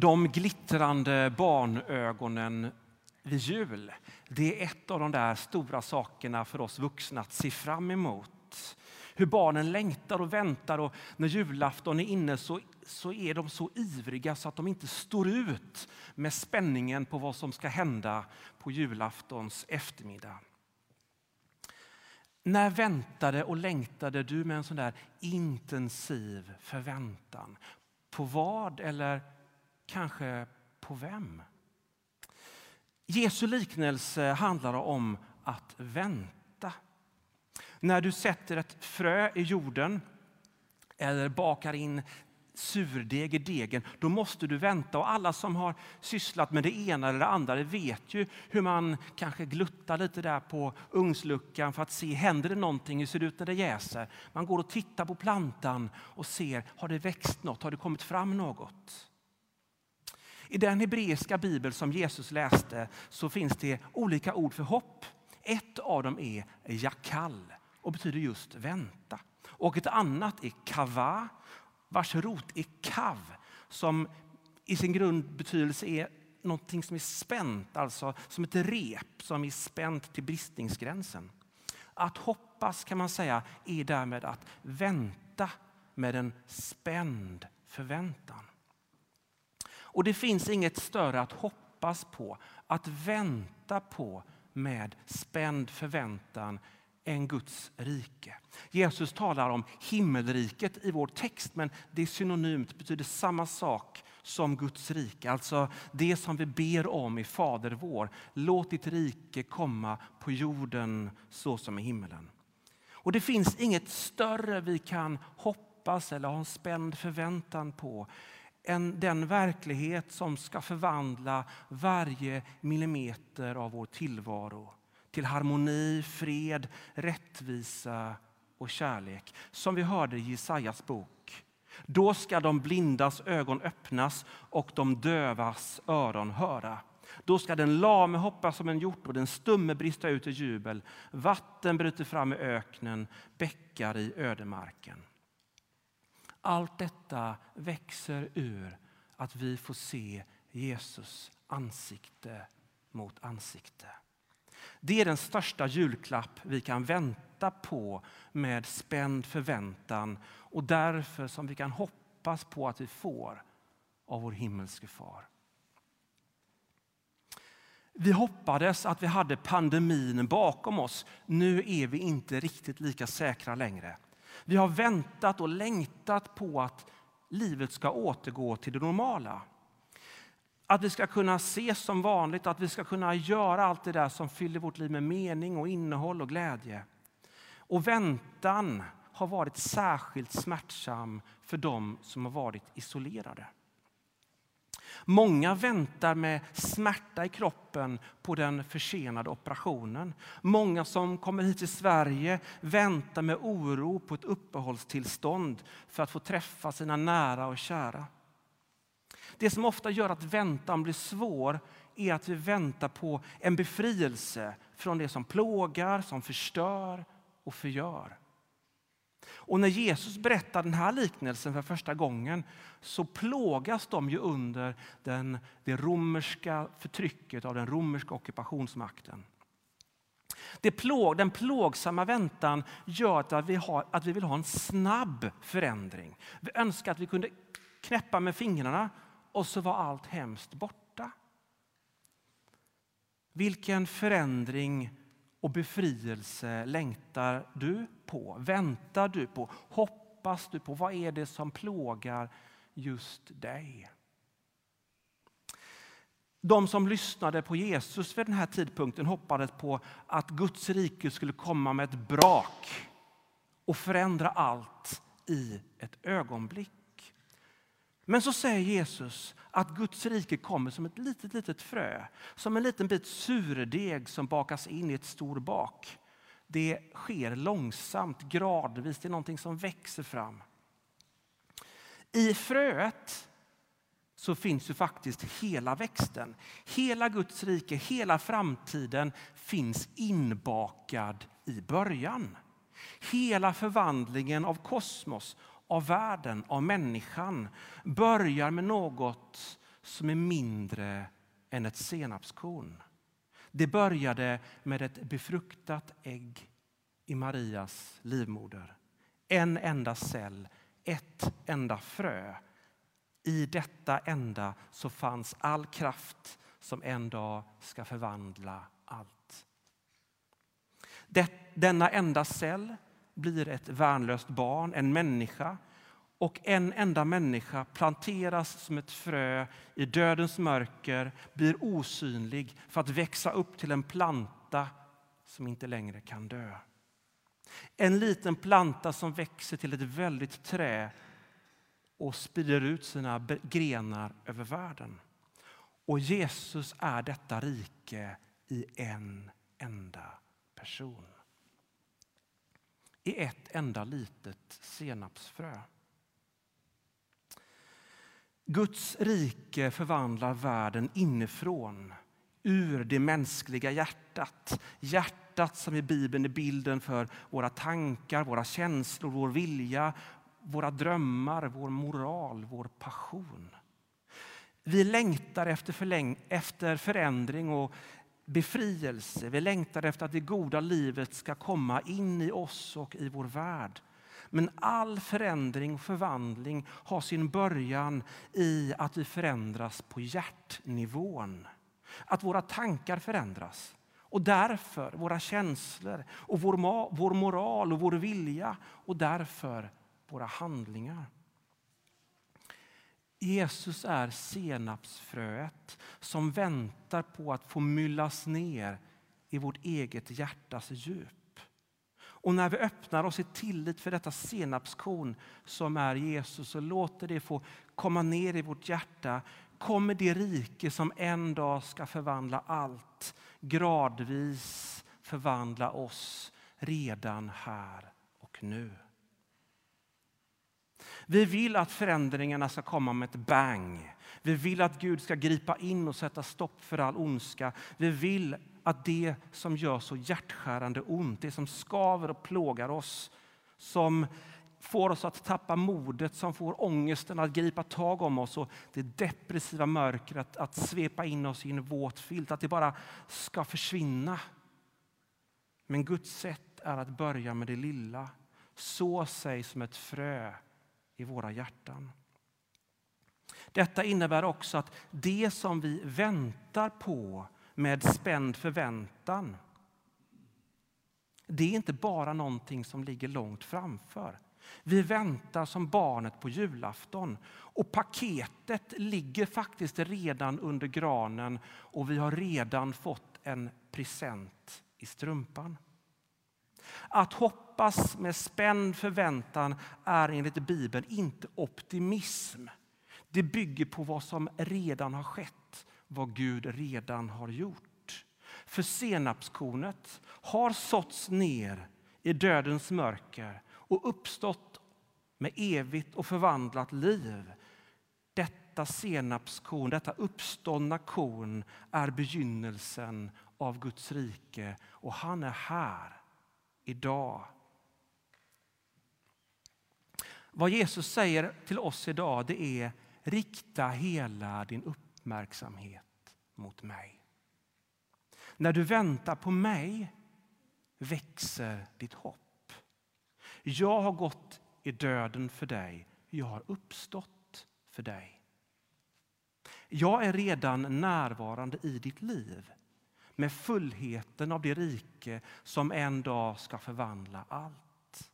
De glittrande barnögonen vid jul, det är ett av de där stora sakerna för oss vuxna att se fram emot. Hur barnen längtar och väntar och när julafton är inne så, så är de så ivriga så att de inte står ut med spänningen på vad som ska hända på julaftons eftermiddag. När väntade och längtade du med en sån där intensiv förväntan? På vad eller kanske på vem? Jesu liknelse handlar om att vänta. När du sätter ett frö i jorden eller bakar in surdeg i degen, då måste du vänta. Och alla som har sysslat med det ena eller det andra vet ju hur man kanske gluttar lite där på ugnsluckan för att se, händer det någonting? Hur ser det ut när det jäser? Man går och tittar på plantan och ser, har det växt något? Har det kommit fram något? I den hebreiska bibel som Jesus läste så finns det olika ord för hopp. Ett av dem är jakal och betyder just vänta. Och ett annat är kava vars rot är kav som i sin grundbetydelse är någonting som är spänt, alltså som ett rep som är spänt till bristningsgränsen. Att hoppas kan man säga är därmed att vänta med en spänd förväntan. Och det finns inget större att hoppas på, att vänta på med spänd förväntan än Guds rike. Jesus talar om himmelriket i vår text men det är synonymt, betyder samma sak som Guds rike. Alltså det som vi ber om i Fader vår. Låt ditt rike komma på jorden så som i himmelen. Och det finns inget större vi kan hoppas eller ha en spänd förväntan på än den verklighet som ska förvandla varje millimeter av vår tillvaro till harmoni, fred, rättvisa och kärlek. Som vi hörde i Jesajas bok. Då ska de blindas ögon öppnas och de dövas öron höra. Då ska den lame hoppa som en hjort och den stumme brista ut i jubel. Vatten bryter fram i öknen, bäckar i ödemarken. Allt detta växer ur att vi får se Jesus ansikte mot ansikte. Det är den största julklapp vi kan vänta på med spänd förväntan och därför som vi kan hoppas på att vi får av vår himmelske far. Vi hoppades att vi hade pandemin bakom oss. Nu är vi inte riktigt lika säkra längre. Vi har väntat och längtat på att livet ska återgå till det normala. Att vi ska kunna ses som vanligt, att vi ska kunna göra allt det där som fyller vårt liv med mening och innehåll och glädje. Och väntan har varit särskilt smärtsam för dem som har varit isolerade. Många väntar med smärta i kroppen på den försenade operationen. Många som kommer hit till Sverige väntar med oro på ett uppehållstillstånd för att få träffa sina nära och kära. Det som ofta gör att väntan blir svår är att vi väntar på en befrielse från det som plågar, som förstör och förgör. Och när Jesus berättar den här liknelsen för första gången så plågas de ju under den, det romerska förtrycket av den romerska ockupationsmakten. Det plåg, den plågsamma väntan gör att vi, har, att vi vill ha en snabb förändring. Vi önskar att vi kunde knäppa med fingrarna och så var allt hemskt borta. Vilken förändring och befrielse längtar du på? Väntar du på? Hoppas du på? Vad är det som plågar just dig? De som lyssnade på Jesus vid den här tidpunkten hoppades på att Guds rike skulle komma med ett brak och förändra allt i ett ögonblick. Men så säger Jesus att Guds rike kommer som ett litet, litet frö. Som en liten bit surdeg som bakas in i ett stort bak. Det sker långsamt, gradvis. Det är någonting som växer fram. I fröet så finns ju faktiskt hela växten. Hela Guds rike, hela framtiden finns inbakad i början. Hela förvandlingen av kosmos av världen, av människan, börjar med något som är mindre än ett senapskorn. Det började med ett befruktat ägg i Marias livmoder. En enda cell, ett enda frö. I detta enda så fanns all kraft som en dag ska förvandla allt. denna enda cell blir ett värnlöst barn, en människa och en enda människa planteras som ett frö i dödens mörker, blir osynlig för att växa upp till en planta som inte längre kan dö. En liten planta som växer till ett väldigt trä och sprider ut sina grenar över världen. Och Jesus är detta rike i en enda person. I ett enda litet senapsfrö. Guds rike förvandlar världen inifrån, ur det mänskliga hjärtat. Hjärtat som i Bibeln är bilden för våra tankar, våra känslor, vår vilja, våra drömmar, vår moral, vår passion. Vi längtar efter, efter förändring och befrielse. Vi längtar efter att det goda livet ska komma in i oss och i vår värld. Men all förändring och förvandling har sin början i att vi förändras på hjärtnivån. Att våra tankar förändras. Och därför våra känslor, och vår, vår moral och vår vilja och därför våra handlingar. Jesus är senapsfröet som väntar på att få myllas ner i vårt eget hjärtas djup. Och när vi öppnar oss i tillit för detta senapskorn som är Jesus och låter det få komma ner i vårt hjärta kommer det rike som en dag ska förvandla allt gradvis förvandla oss redan här och nu. Vi vill att förändringarna ska komma med ett bang. Vi vill att Gud ska gripa in och sätta stopp för all ondska. Vi vill att det som gör så hjärtskärande ont, det som skaver och plågar oss, som får oss att tappa modet, som får ångesten att gripa tag om oss och det depressiva mörkret att svepa in oss i en våt filt, att det bara ska försvinna. Men Guds sätt är att börja med det lilla, så sig som ett frö i våra hjärtan. Detta innebär också att det som vi väntar på med spänd förväntan. Det är inte bara någonting som ligger långt framför. Vi väntar som barnet på julafton och paketet ligger faktiskt redan under granen och vi har redan fått en present i strumpan. Att hoppas med spänd förväntan är enligt Bibeln inte optimism. Det bygger på vad som redan har skett vad Gud redan har gjort. För senapskornet har såtts ner i dödens mörker och uppstått med evigt och förvandlat liv. Detta senapskorn, detta uppståndna korn är begynnelsen av Guds rike och han är här idag. Vad Jesus säger till oss idag det är rikta hela din uppmärksamhet uppmärksamhet mot mig. När du väntar på mig växer ditt hopp. Jag har gått i döden för dig. Jag har uppstått för dig. Jag är redan närvarande i ditt liv med fullheten av det rike som en dag ska förvandla allt.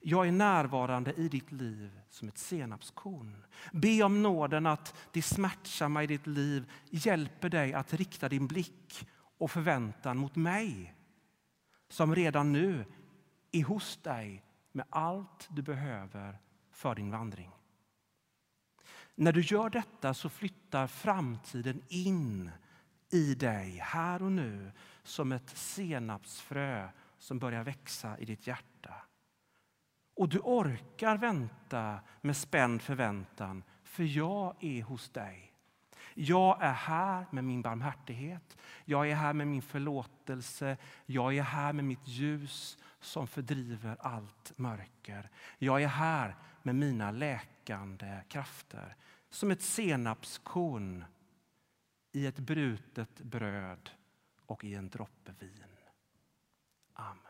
Jag är närvarande i ditt liv som ett senapskorn. Be om nåden att det smärtsamma i ditt liv hjälper dig att rikta din blick och förväntan mot mig som redan nu är hos dig med allt du behöver för din vandring. När du gör detta så flyttar framtiden in i dig här och nu som ett senapsfrö som börjar växa i ditt hjärta. Och du orkar vänta med spänd förväntan, för jag är hos dig. Jag är här med min barmhärtighet, jag är här med min förlåtelse, jag är här med mitt ljus som fördriver allt mörker. Jag är här med mina läkande krafter. som ett senapskorn i ett brutet bröd och i en droppe vin. Amen.